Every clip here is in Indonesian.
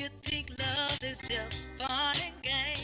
You think love is just fun and game,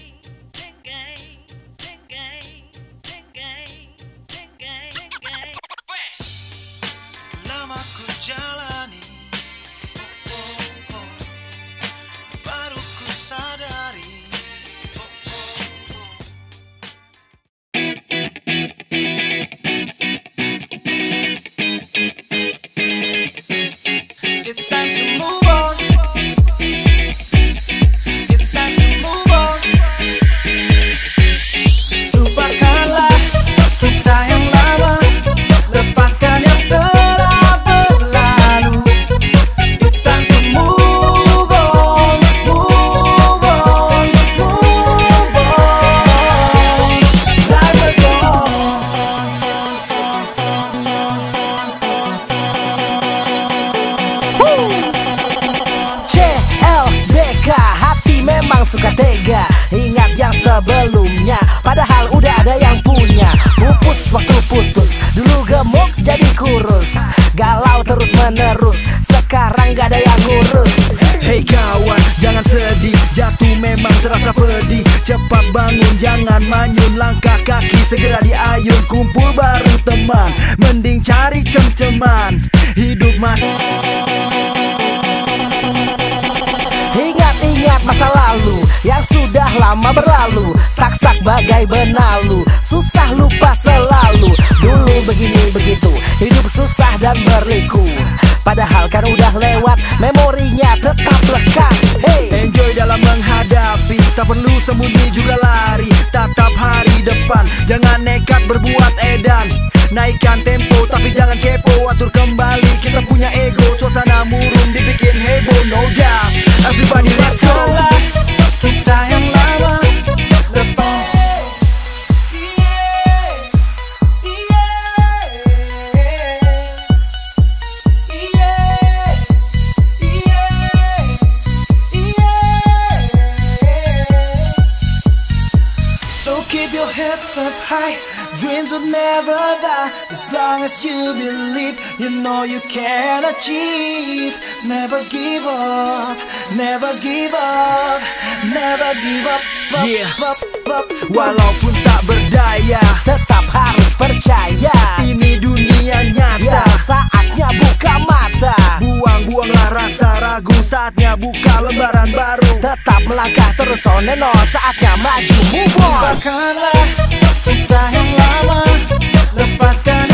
tega. Ingat yang sebelumnya. Padahal udah ada yang punya. Pupus waktu putus. Dulu gemuk jadi kurus. Galau terus menerus. Sekarang gak ada yang ngurus. Hei kawan, jangan sedih. Jatuh memang terasa pedih. Cepat bangun, jangan manyun. Langkah kaki segera diayun. Kumpul bareng teman. Mending cari cem-ceman. Hidup masih Ingat-ingat masa lalu Yang sudah lama berlalu Stuck-stuck bagai benalu Susah lupa selalu. Dulu begini begitu Hidup susah dan berliku. Padahal kan udah lewat Memorinya tetap lekat. Hey! Enjoy dalam menghadapi Tak perlu sembunyi juga lari. Tatap hari depan Jangan nekat berbuat edan. Naikkan tempo tapi jangan kepo Atur kembali. Kita punya ego Suasana murung dibikin heboh No doubt. Everybody up high Dreams will never die. As long as you believe You know you can achieve. Never give up Never give up Never give up, up, Yeah. up, up, up. Walaupun tak berdaya Tetap harus percaya. Ini dunia Ya nyata saatnya buka mata. Buang-buanglah rasa ragu Saatnya buka lembaran baru. Tetap melangkah terus on and on. Saatnya maju move on. Lupakanlah yang lama. Lepaskan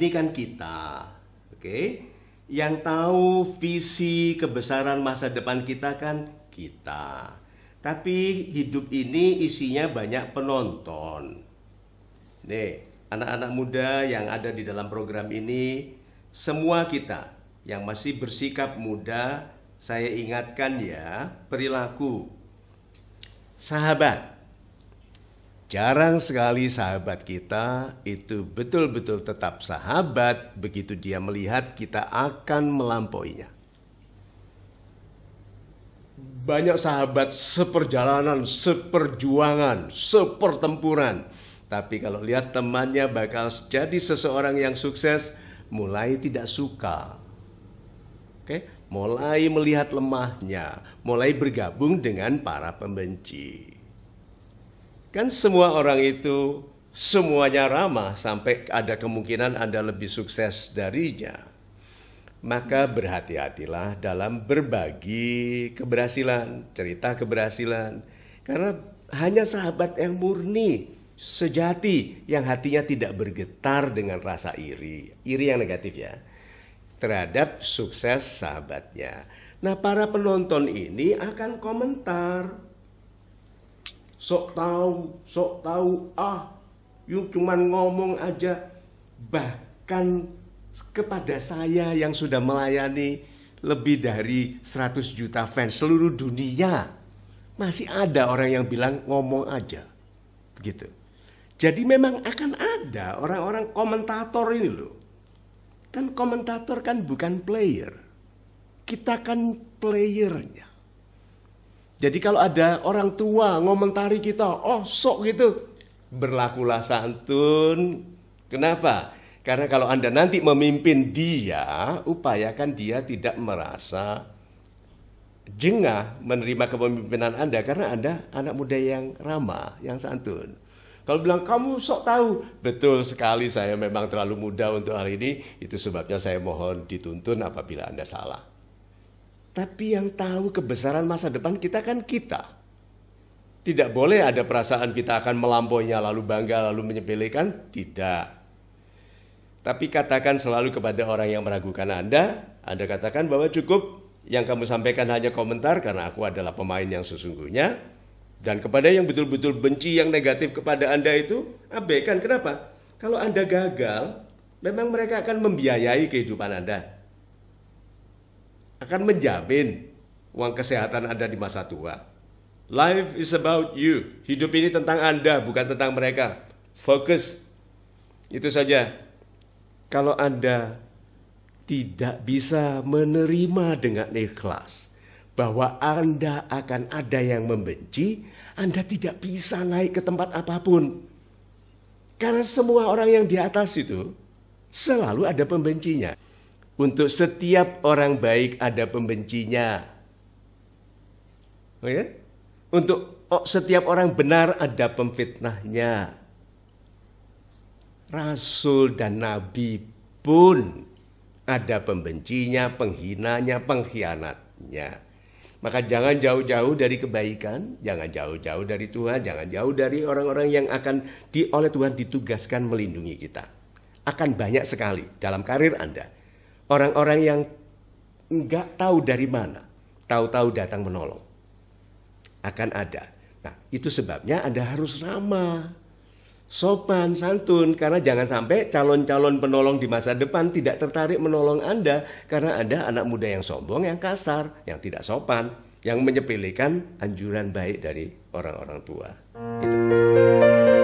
ini kan kita, oke? Yang tahu visi kebesaran masa depan kita kan kita. Tapi hidup ini isinya banyak penonton. Nih, anak-anak muda yang ada di dalam program ini, semua kita yang masih bersikap muda, saya ingatkan ya, perilaku sahabat. Jarang sekali sahabat kita itu betul-betul tetap sahabat begitu dia melihat kita akan melampauinya. Banyak sahabat seperjalanan, seperjuangan, sepertempuran. Tapi kalau lihat temannya bakal jadi seseorang yang sukses, mulai tidak suka. Oke, mulai melihat lemahnya, mulai bergabung dengan para pembenci. Kan semua orang itu semuanya ramah sampai ada kemungkinan Anda lebih sukses darinya. Maka berhati-hatilah dalam berbagi keberhasilan, cerita keberhasilan. Karena hanya sahabat yang murni, sejati, yang hatinya tidak bergetar dengan rasa iri. Iri yang negatif ya. Terhadap sukses sahabatnya. Nah para penonton ini akan komentar. Sok tahu, sok tahu, ah, yuk cuman ngomong aja. Bahkan kepada saya yang sudah melayani lebih dari 100 juta fans seluruh dunia masih ada orang yang bilang ngomong aja. Gitu. Jadi memang akan ada orang-orang komentator ini loh. Kan komentator kan bukan player. Kita kan playernya. Jadi kalau ada orang tua ngomentari kita, oh sok gitu. Berlakulah santun. Kenapa? Karena kalau Anda nanti memimpin dia, upayakan dia tidak merasa jengah menerima kepemimpinan Anda karena Anda anak muda yang ramah, yang santun. Kalau bilang kamu sok tahu, betul sekali saya memang terlalu muda untuk hal ini, itu sebabnya saya mohon dituntun apabila Anda salah. Tapi yang tahu kebesaran masa depan kita kan kita. Tidak boleh ada perasaan kita akan melampauinya lalu bangga lalu menyepelekan, tidak. Tapi katakan selalu kepada orang yang meragukan Anda, Anda katakan bahwa cukup yang kamu sampaikan hanya komentar karena aku adalah pemain yang sesungguhnya. Dan kepada yang betul-betul benci yang negatif kepada Anda itu, abaikan. Kenapa? Kalau Anda gagal, memang mereka akan membiayai kehidupan Anda. Akan menjamin uang kesehatan Anda di masa tua. Life is about you. Hidup ini tentang Anda, bukan tentang mereka. Fokus. Itu saja. Kalau Anda tidak bisa menerima dengan ikhlas bahwa Anda akan ada yang membenci, Anda tidak bisa naik ke tempat apa pun. Karena semua orang yang di atas itu selalu ada pembencinya. Untuk setiap orang baik ada pembencinya. Oh ya? Untuk setiap orang benar ada pemfitnahnya. Rasul dan nabi pun ada pembencinya, penghinanya, pengkhianatnya. Maka jangan jauh-jauh dari kebaikan, jangan jauh-jauh dari Tuhan, jangan jauh dari orang-orang yang akan di, oleh Tuhan ditugaskan melindungi kita. Akan banyak sekali dalam karir Anda. Orang-orang yang nggak tahu dari mana, tahu-tahu datang menolong. Akan ada. Nah, itu sebabnya Anda harus ramah sopan, santun, karena jangan sampai calon-calon penolong di masa depan tidak tertarik menolong Anda karena Anda anak muda yang sombong, yang kasar, yang tidak sopan, yang menyepelekan anjuran baik dari orang-orang tua. Itu.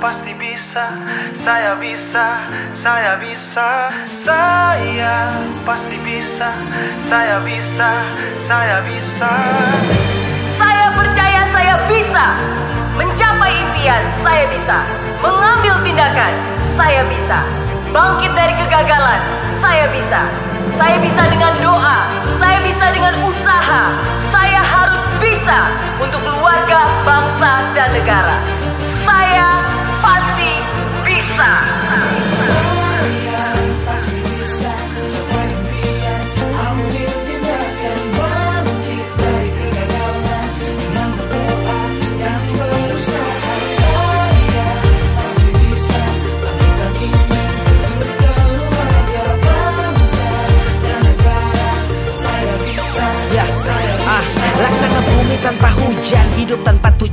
Pasti bisa, saya bisa, saya bisa, saya pasti bisa, saya bisa, saya bisa. Saya percaya saya bisa mencapai impian. Saya bisa mengambil tindakan. Saya bisa bangkit dari kegagalan. Saya bisa. Saya bisa dengan doa. Saya bisa dengan usaha. Saya harus bisa untuk keluarga, bangsa, dan negara.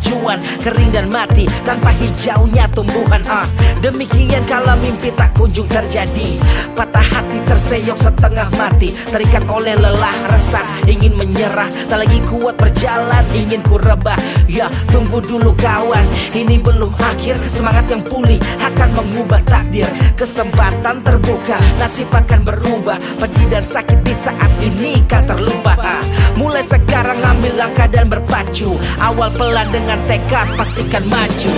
Tujuan Kering dan mati Tanpa hijaunya tumbuhan ah. Demikian kalau mimpi tak kunjung terjadi. Patah hati terseok setengah mati Terikat oleh lelah resah Ingin menyerah Tak lagi kuat berjalan Ingin ku rebah. Ya tunggu dulu kawan Ini belum akhir Semangat yang pulih Akan mengubah takdir. Kesempatan terbuka Nasib akan berubah Pedih dan sakit di saat ini kan terlupa ah, Mulai sekarang ambil langkah dan berpacu Awal pelan dengan tekad pastikan maju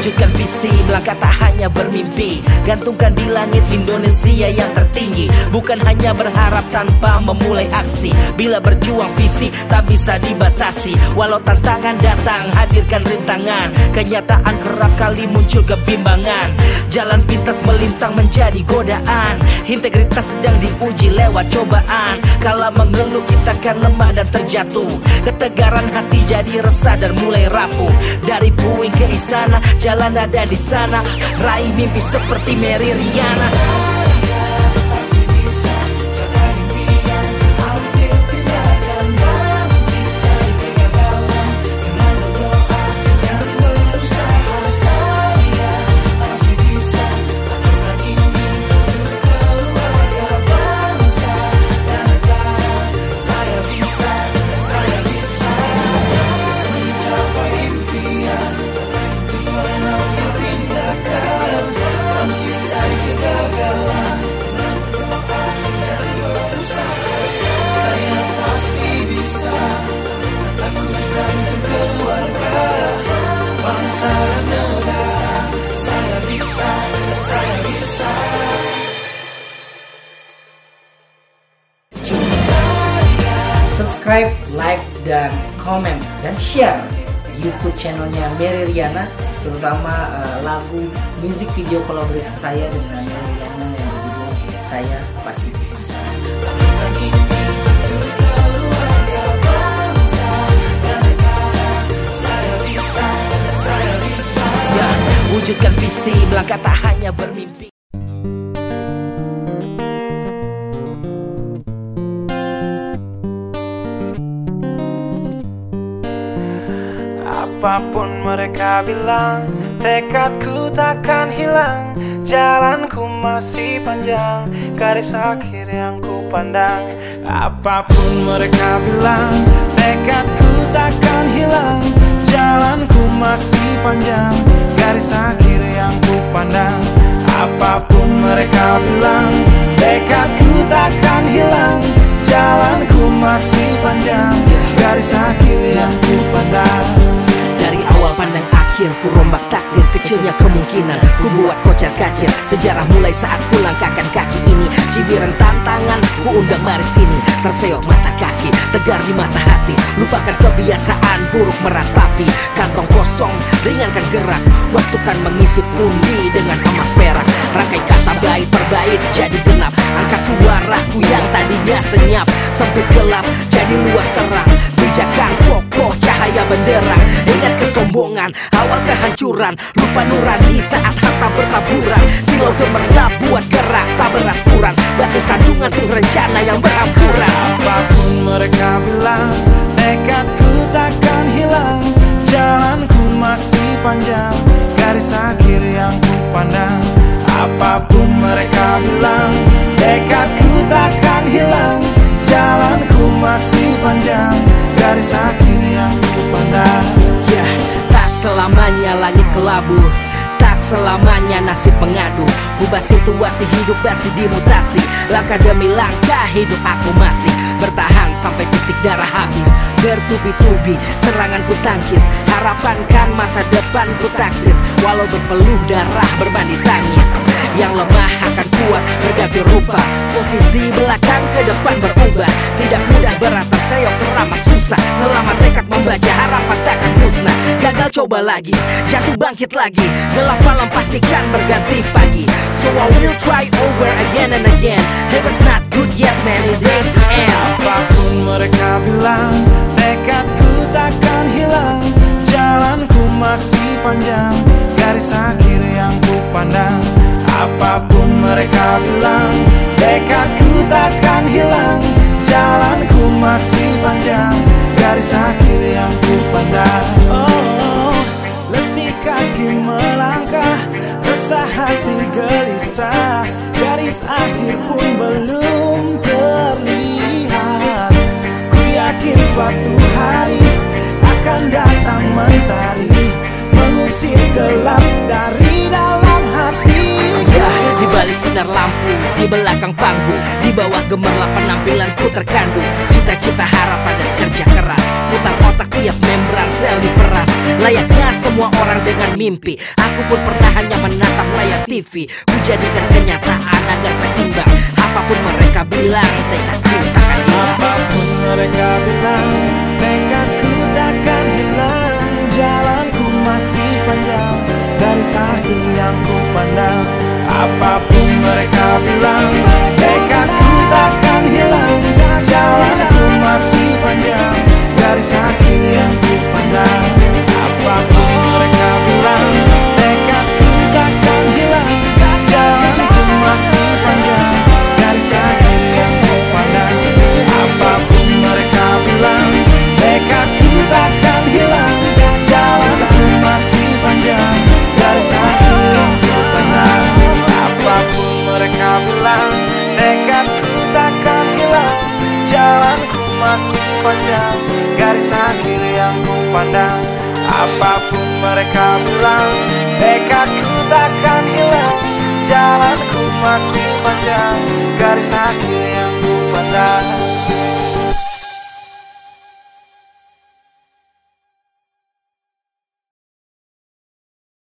Wujudkan visi, melangkah tak hanya bermimpi. Gantungkan di langit Indonesia yang tertinggi. Bukan hanya berharap tanpa memulai aksi. Bila berjuang visi tak bisa dibatasi. Walau tantangan datang, hadirkan rintangan. Kenyataan kerap kali muncul kebimbangan. Jalan pintas melintang menjadi godaan. Integritas sedang diuji lewat cobaan. Kala mengeluh kita kan lemah dan terjatuh. Ketegaran hati jadi resah dan mulai rapuh. Dari puing ke istana, jalan ada di sana. Raih mimpi seperti Mary Riana share YouTube channelnya Mary Riana terutama eh, lagu music video kolaborasi saya dengan Mary Riana yang berjudul Saya Pasti Bisa. Ya, wujudkan visi, melangkah tak hanya bermimpi. Apa pun mereka bilang Tekadku takkan hilang. Jalanku masih panjang Garis akhir yang ku pandang. Apa pun mereka bilang Tekadku takkan hilang. Jalanku masih panjang Garis akhir yang ku pandang. Apa pun mereka bilang Tekadku takkan hilang. Jalanku masih panjang Garis akhir yang ku pandang akhir ku rombak takdir Kecilnya kemungkinan. Ku buat kocar kacir Sejarah mulai saat ku langkahkan kaki ini. Cibiran tantangan ku undang mari sini Terseok mata kaki tegar di mata hati. Lupakan kebiasaan buruk meratapi Kantong kosong ringankan gerak. Waktu kan mengisi pundi dengan emas perak. Rangkai kata baik berbait jadi genap. Angkat suaraku yang tadinya senyap. Sempit gelap jadi luas terang Pijakan kokoh cahaya benderang. Ingat kesombongan awal kehancuran. Lupa nurani saat harta bertaburan. Silau gemerlap buat gerak tak beraturan. Batu sandungan tuh rencana yang berampuran Apa pun mereka bilang Tekadku takkan hilang. Jalanku masih panjang Garis akhir yang ku pandang. Apa pun mereka bilang Tekadku takkan hilang Jalanku masih panjang. Garis akhir yang ku Ya, tak selamanya langit kelabu Selamanya nasib mengadu Ubah situasi hidup masih dimutasi. Langkah demi langkah hidup aku masih. Bertahan sampai titik darah habis. Bertubi-tubi serangan ku tangkis. Harapan kan masa depan ku taktis. Walau berpeluh darah berbanding tangis. Yang lemah akan kuat berganti rupa. Posisi belakang ke depan berubah. Tidak mudah berat terseok teramat susah. Selama tekad membaca harapan takkan musnah. Gagal coba lagi, jatuh bangkit lagi. Gelap malam pastikan berganti pagi. So I will try over again and again. Heaven's not good yet man, it ain't the end. Apa pun mereka bilang Tekadku takkan hilang. Jalanku masih panjang Garis akhir yang ku pandang. Apa pun mereka bilang Tekadku takkan hilang. Jalanku masih panjang Garis akhir yang ku pandang. Oh, suatu hari akan datang mentari Mengusir gelap dari dalam hati. Ya, di balik sinar lampu, di belakang panggung, di bawah gemerlap penampilanku terkandung. Cita-cita harapan dan kerja keras. Putar otak tiap membran sel diperas. Layaknya semua orang dengan mimpi. Aku pun pernah hanya menatap layar TV Ku jadikan kenyataan agar seimbang. Apa pun mereka bilang, tekadku hilang Apa pun mereka bilang Tekadku takkan hilang. Jalanku masih panjang Garis akhir yang ku pandang. Apa pun mereka bilang Tekadku takkan hilang. Jalanku masih panjang Garis akhir mereka bilang Tekadku takkan hilang. Jalanku masih panjang. Garis akhir yang ku